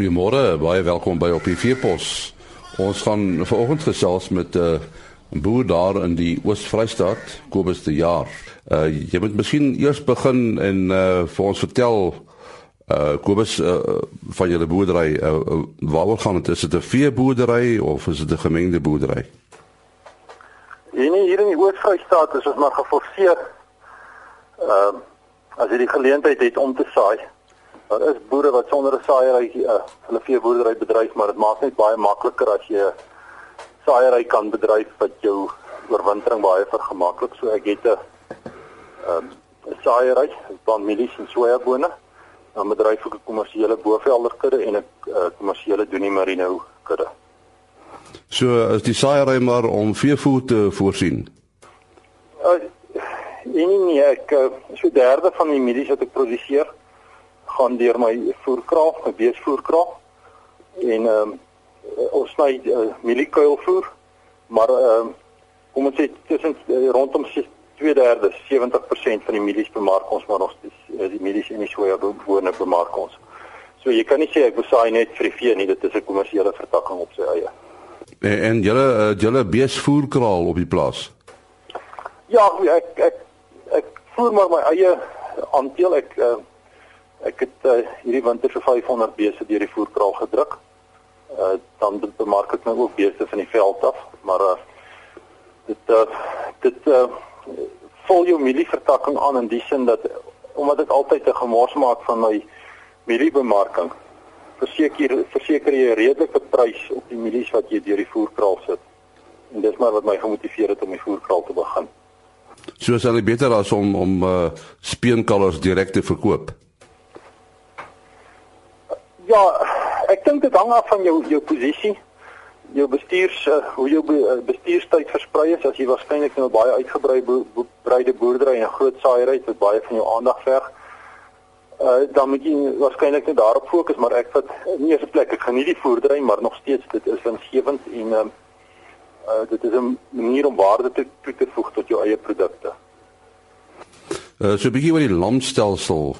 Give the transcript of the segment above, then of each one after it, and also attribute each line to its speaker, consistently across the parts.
Speaker 1: Goeiemôre, baie welkom by op die Veepos. Ons gaan vanoggend gesels met 'n uh, boer daar in die Oos-Vrystaat, Kobus de Jaar. Uh jy moet miskien eers begin en uh vir ons vertel uh Kobus uh, van julle boerdery. Uh, uh, waaroor gaan dit? Is dit 'n veeboerdery of is dit 'n gemengde boerdery?
Speaker 2: Nee, hier in die Oos-Vrystaat is ons maar geforseer. Ehm uh, as jy die geleentheid het om te saai Daar is boere wat sonder 'n saaiery uh, hulle veeboerdery bedryf, maar dit maak net baie makliker as jy 'n saaiery kan bedryf wat jou oorwintering baie vergemaklik. So ek het 'n ehm, um, saaiery, van mielies en sojabone. Dan bedryf ek 'n kommersiële bovelderkudde en 'n uh, kommersiële Doenie Merino kudde.
Speaker 1: So is die saaiery maar om veevoer te voorsien.
Speaker 2: Uh, nee nee, ek uh, so derde van die mielies wat ek produseer gaan deur my voerkraal, my beesvoerkraal. En ehm um, ons sny uh, mieliekuilvoer, maar ehm um, kom ons sê tussen uh, rondom 2/3, 70% van die mielies bemark ons maar die, uh, die mielies en die soja bone bemark ons. So jy kan nie sê ek besaai net vir die vee nie, dit is 'n kommersiële vertakking op sy eie.
Speaker 1: En, en julle uh, julle beesvoerkraal op die plaas.
Speaker 2: Ja, ek ek ek voer maar my eie aandeel ek uh, Ek het uh, hierdie winter so 500 beeste deur die voerkraal gedruk. Uh dan bemark ek nou ook beeste van die veld af, maar uh dit uh dit uh vol jou mielievertakking aan in die sin dat omdat ek altyd 'n gemors maak van my mieliebemarking, verseker verseker jy 'n redelike prys op die mielies wat jy deur die voerkraal sit. En dis maar wat my gemotiveer het om die voerkraal te begin.
Speaker 1: So is dit beter as om om uh speenkalvers direk te verkoop.
Speaker 2: Ja, ek dink dit hang af van jou jou posisie. Jou bestuurs uh, hoe jou be, uh, bestuurstyd versprei is as jy waarskynlik nou baie uitgebreide bo, breide boerdery en 'n groot saaiery het wat baie van jou aandag verg. Uh dan moet jy waarskynlik net daarop fokus, maar ek vat nie eens 'n plek. Ek geniet die boerdery, maar nog steeds dit is winsgewend en uh dit is 'n manier om waarde te toe te voeg tot jou eie produkte.
Speaker 1: Uh, so begin met die lamstelsel.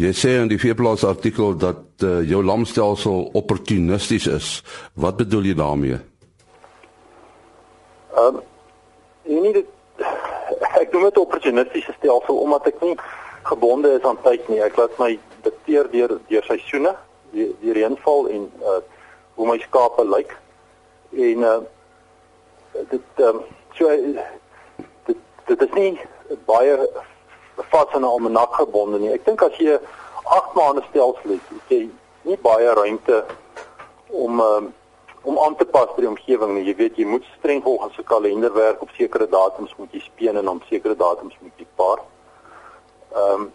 Speaker 1: Jy sê in die veeplaas artikel dat uh, jou lamstelsel opportunisties is. Wat bedoel jy daarmee?
Speaker 2: Ehm um, nie dit ek noem dit opportunistiese stelsel omdat ek nie gebonde is aan tyd nie. Ek laat my dikteer deur deur seisoene, die die reënval en uh hoe my skape lyk. En uh dit ehm um, so dit dit is nie baie vas aan 'n almanak gebonde nie. Ek dink as jy 8 maande stelsel het, het jy nie baie ruimte om um, om aan te pas by die omgewing nie. Jy weet jy moet streng volgens 'n kalender werk op sekere datums moet jy speen en op sekere datums moet jy paar. Ehm um,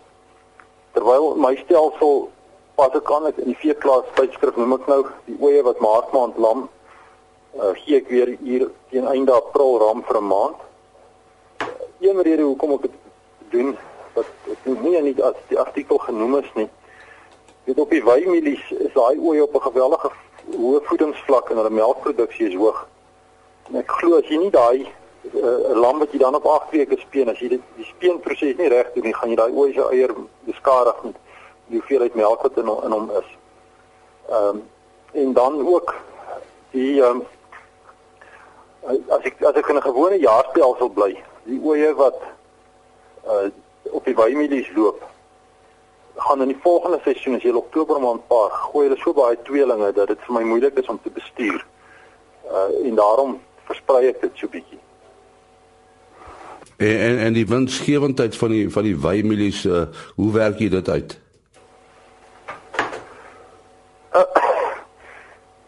Speaker 2: terwyl my stelsel pas ek aan in die veeplaas tydskrif noem ek nou die oeye wat maart maand lam uh, gee ek weer hier teen einde april ram vir 'n maand. Een rede hoekom ek dit doen wat ek nie net as die artikel genoem is nie. Dit op die weimielies is daai ooi op 'n geweldige hoë voedingsvlak en hulle melkproduksie is hoog. En ek glo as jy nie daai 'n uh, lam wat jy dan op 8 weke speen as jy dit die speenproses nie reg doen nie, gaan jy daai ooi se eier beskadig met die hoeveelheid melk wat in in hom is. Ehm um, en dan ook die ehm um, as ek as ek in 'n gewone jaarstelsel bly, die oeye wat uh op die weimielies loop gaan in die volgende seisoen as jy Oktober maand paar gooi hulle so baie tweelinge dat dit vir my moeilik is om te bestuur. Uh en daarom versprei ek dit so bietjie.
Speaker 1: En en, en die winsgewendheid van die van die weimielies uh hoe werk jy dit uit?
Speaker 2: Uh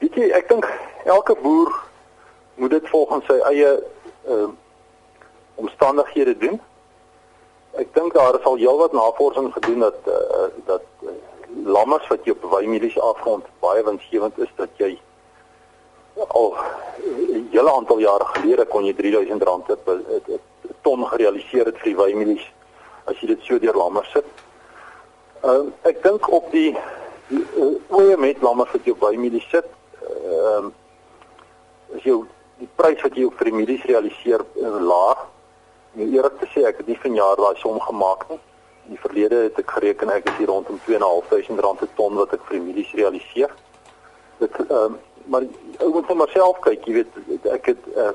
Speaker 2: weet jy ek dink elke boer moet dit volgens sy eie uh omstandighede doen ek dink daar is al heelwat navorsing gedoen dat uh, dat uh, lammers wat jy op weimielies afgrond baie winsgewend is dat jy al 'n hele aantal jare gelede kon jy R3000 op 'n ton gerealiseer het vir die weimielies as jy dit so deur lammers sit. Ehm uh, ek dink op die oeye uh, met lammers wat jy op weimielies sit, ehm uh, is jou die prys wat jy vir die mielies realiseer uh, laag Nou eerlik te sê, ek het nie vanjaar daai som gemaak nie. In die verlede het ek gereken ek is hier rondom 2.500 rand per ton wat ek vir die milies realiseer. dit ehm um, maar ou moet net maar self kyk, jy weet ek het uh,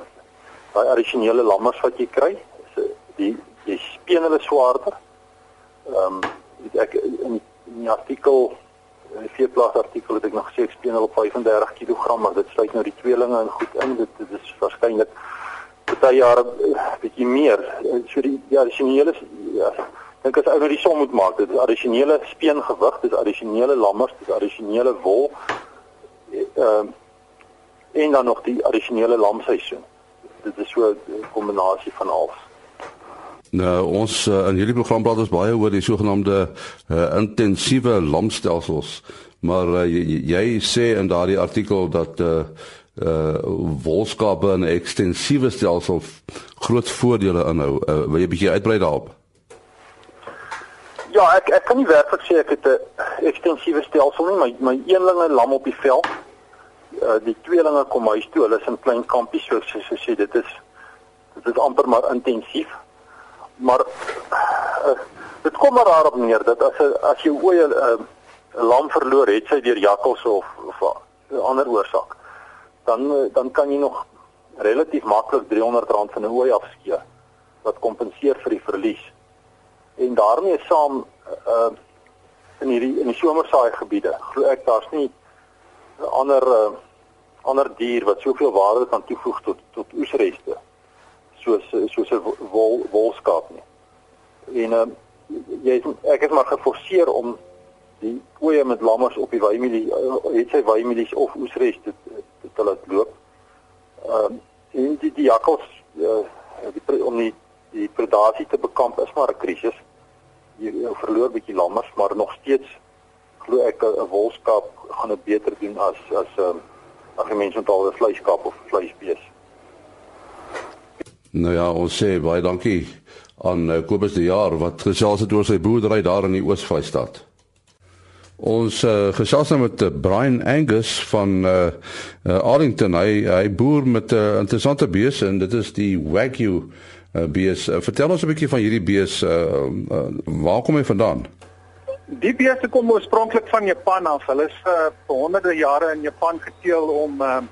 Speaker 2: daai addisionele lammers wat jy kry, is die die speen hulle swaarder. Ehm um, ek in die artikel in die veeplaas artikel het ek nog gesê ek speen hulle op 35 kg, maar dit sluit nou die tweelinge in goed in. Dit, dit is waarskynlik baie jare uh, bietjie meer. So die ja, addisionele ja, dink as ou nou die som moet maak, dit is addisionele speengewig, dit is addisionele lammers, dit is addisionele wol. Ehm uh, en dan nog die addisionele lamseisoen. Dit is so 'n kombinasie van alles.
Speaker 1: Nou ons uh, in hierdie program praat ons baie oor die sogenaamde uh, intensiewe lamstelsels. Maar uh, jy, jy sê in daardie artikel dat uh uh wolskape 'n ekstensiewe stelsel groot voordele inhou. Uh, wil jy 'n bietjie uitbrei daarop?
Speaker 2: Ja, ek ek kan nie werklik sê ek het 'n ekstensiewe stelsel nie, maar my eenlinge lam op die veld uh, die tweelinge kom huis toe. Hulle is in klein kampies so so so sê dit is dit is amper maar intensief. Maar uh, dit kom maar daarop neer dat as as jy oeye 'n uh, lam verloor het sy deur jakkals of of 'n ander oorsaak, dan dan kan jy nog relatief maklik R300 van 'n ooi afskee wat kompenseer vir die verlies. En daarmee saam uh in hierdie in die somersaai gebiede, glo ek daar's nie ander uh, ander dier wat soveel waarde kan toevoeg tot tot oesreste soos soos 'n wol wolskaap nie. En uh, jy ek is maar geforseer om die koeie met lammers op die weimielie uh, het sy weimielies of oesreste te, laat loop. Ehm uh, en die die jakkals uh, die, om die die predasie te bekamp is maar 'n krisis. Jy, jy verloor bietjie lammers, maar nog steeds glo ek 'n wolskaap gaan dit beter doen as as 'n um, as 'n mens met al 'n vleiskaap of vleisbees.
Speaker 1: Nou ja, ons sê baie dankie aan uh, Kobus de Jaar wat gesels het oor sy boerdery daar in die Oos-Vrystaat. Ons uh, gesels nou met uh, Brian Angus van uh, uh, Arlington. Hy hy boer met 'n uh, interessante bees en dit is die Wagyu uh, bees. Uh, vertel ons 'n bietjie van hierdie bees. Uh, uh, waar kom hy vandaan?
Speaker 3: Die beeste kom oorspronklik van Japan af. Hulle is uh, vir honderde jare in Japan geteel om uh,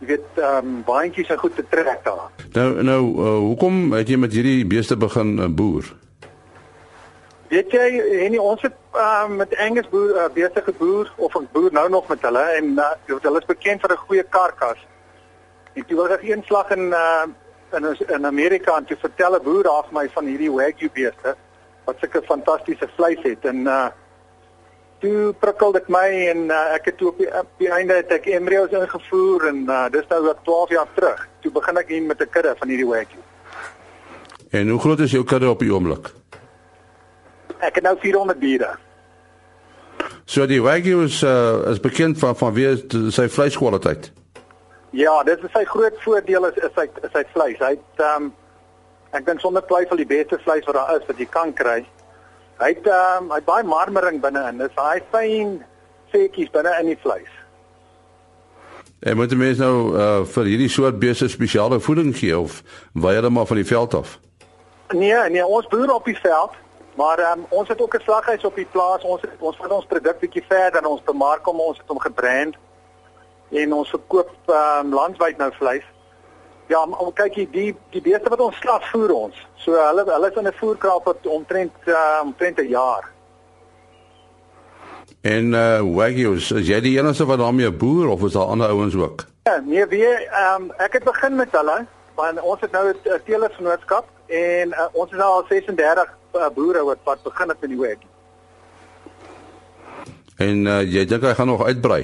Speaker 3: jy weet ehm um, baantjies en goed te trek daar.
Speaker 1: Nou nou uh, hoekom het jy met hierdie beeste begin uh, boer?
Speaker 3: Weet jy, en ons het uh, met Angus boer uh, beeste geboer of ons boer nou nog met hulle en uh, hulle is bekend vir 'n goeie karkas. En toe was ek een slag in uh, in in Amerika en toe vertel 'n boer daar vir my van hierdie wagyu beeste wat sulke fantastiese vleis het en uh toe prikkel dit my en uh, ek het toe op die, op die einde het ek embryos ingevoer en uh, dis nou wat 12 jaar terug. Toe begin ek hier met 'n kudde van hierdie wagyu.
Speaker 1: En hoe groot is jou kudde op die oomblik?
Speaker 3: Ek het nou 400 diere.
Speaker 1: So die wagyu is uh, is bekend van van wie sy vleiskwaliteit.
Speaker 3: Ja, dit is sy groot voordeel is is sy is sy vleis. Hy het ehm um, Ek dink sonder twyfel die beste vleis wat daar is wat jy kan kry. Hy het ehm um, hy het baie marmering binne-in. Dis daai fyn vetjies binne in die vleis.
Speaker 1: En moet jy mens nou uh, vir hierdie soort beeste spesiale voeding gee of wy hulle maar van die veld af?
Speaker 3: Nee, nee, ons boer op die veld, maar um, ons het ook 'n slaghuis op die plaas. Ons het, ons vat ons produk bietjie verder en ons bemark hom, ons het hom gebrand en ons verkoop um, landwyd nou vleis. Ja, maar kyk jy die die beeste wat ons slag voer ons. So hulle hulle is in 'n voerkraal wat omtrent uh, omtrent 'n jaar.
Speaker 1: En uh Wagyu, is jy die enigste wat daarmee boer of is daar ander ouens ook?
Speaker 3: Ja, nee, wie ehm um, ek het begin met hulle, want ons het nou 'n teelersgenootskap en uh, ons is nou al 36 uh, boere wat wat begin het met die Wagyu.
Speaker 1: En uh, jy dink hy gaan nog uitbrei?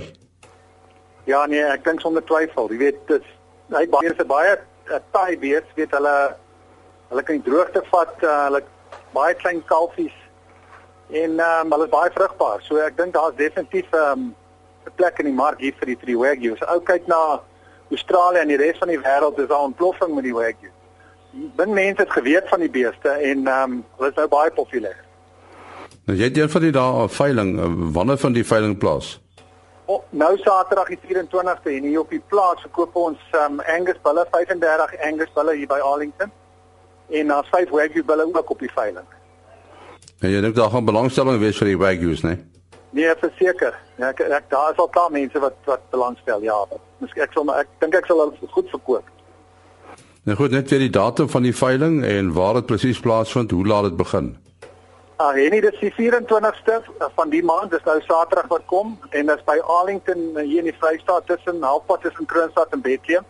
Speaker 3: Ja, nee, ek dink sonder twyfel. Jy weet, dit hy baie 'n baie uh, taai bees, weet hulle hulle kan droogte vat, uh, hulle baie klein kalfies en um, hulle is baie vrugbaar. So ek dink daar's definitief ehm, 'n um, plek in die mark hier vir die drie wagyu. So ou kyk na Australië en die res van die wêreld is daar ontploffing met die wagyu. Bin mense het geweet van die beeste en ehm um, hulle is nou baie populêr.
Speaker 1: Nou jy het een van die dae veiling, wanneer van die veiling plaas?
Speaker 3: Oh, nou Saterdag die 24ste en hier op die plaas verkoop ons um, Angus bulle 35 Angus bulle hier by Arlington en daar's uh, 5 Wagyu bulle ook op die veiling.
Speaker 1: En jy dink daar gaan belangstelling wees vir die Wagyus, né?
Speaker 3: Nee, verseker. Ja, ek, ek daar is al klaar mense wat wat belangstel. Ja. Miskien ek sal maar ek dink ek sal hulle goed verkoop.
Speaker 1: Nou goed, net weer die datum van die veiling en waar dit presies plaasvind, hoe laat dit begin?
Speaker 3: Ah, en dit is die 24ste van die maand, dis nou Saterdag wat kom en dit is by Arlington hier in die Vrystaat tussen Halfpad tussen Kroonstad en Bethlehem.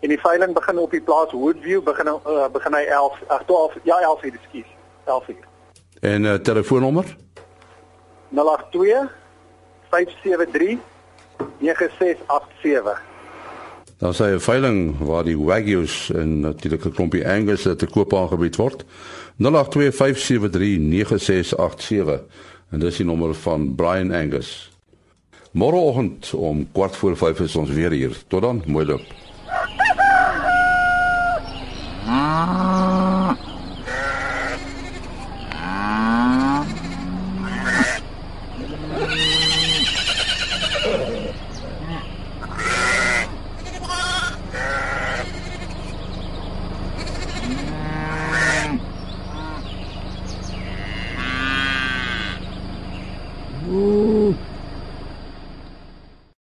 Speaker 3: En die veiling begin op die plaas Woodview begin uh, begin hy 11 ag 12 ja 11 uur ekskuus 11 uur.
Speaker 1: En uh, telefoonnommer?
Speaker 3: 082 573 9687.
Speaker 1: Dan sê 'n veiling waar die Wagyus en natuurlik 'n klompie Angus te koop aangebied word. 0825739687 en dis die nommer van Brian Angus. Môreoggend om kwart voor 5 is ons weer hier. Tot dan, mooi loop. Ah.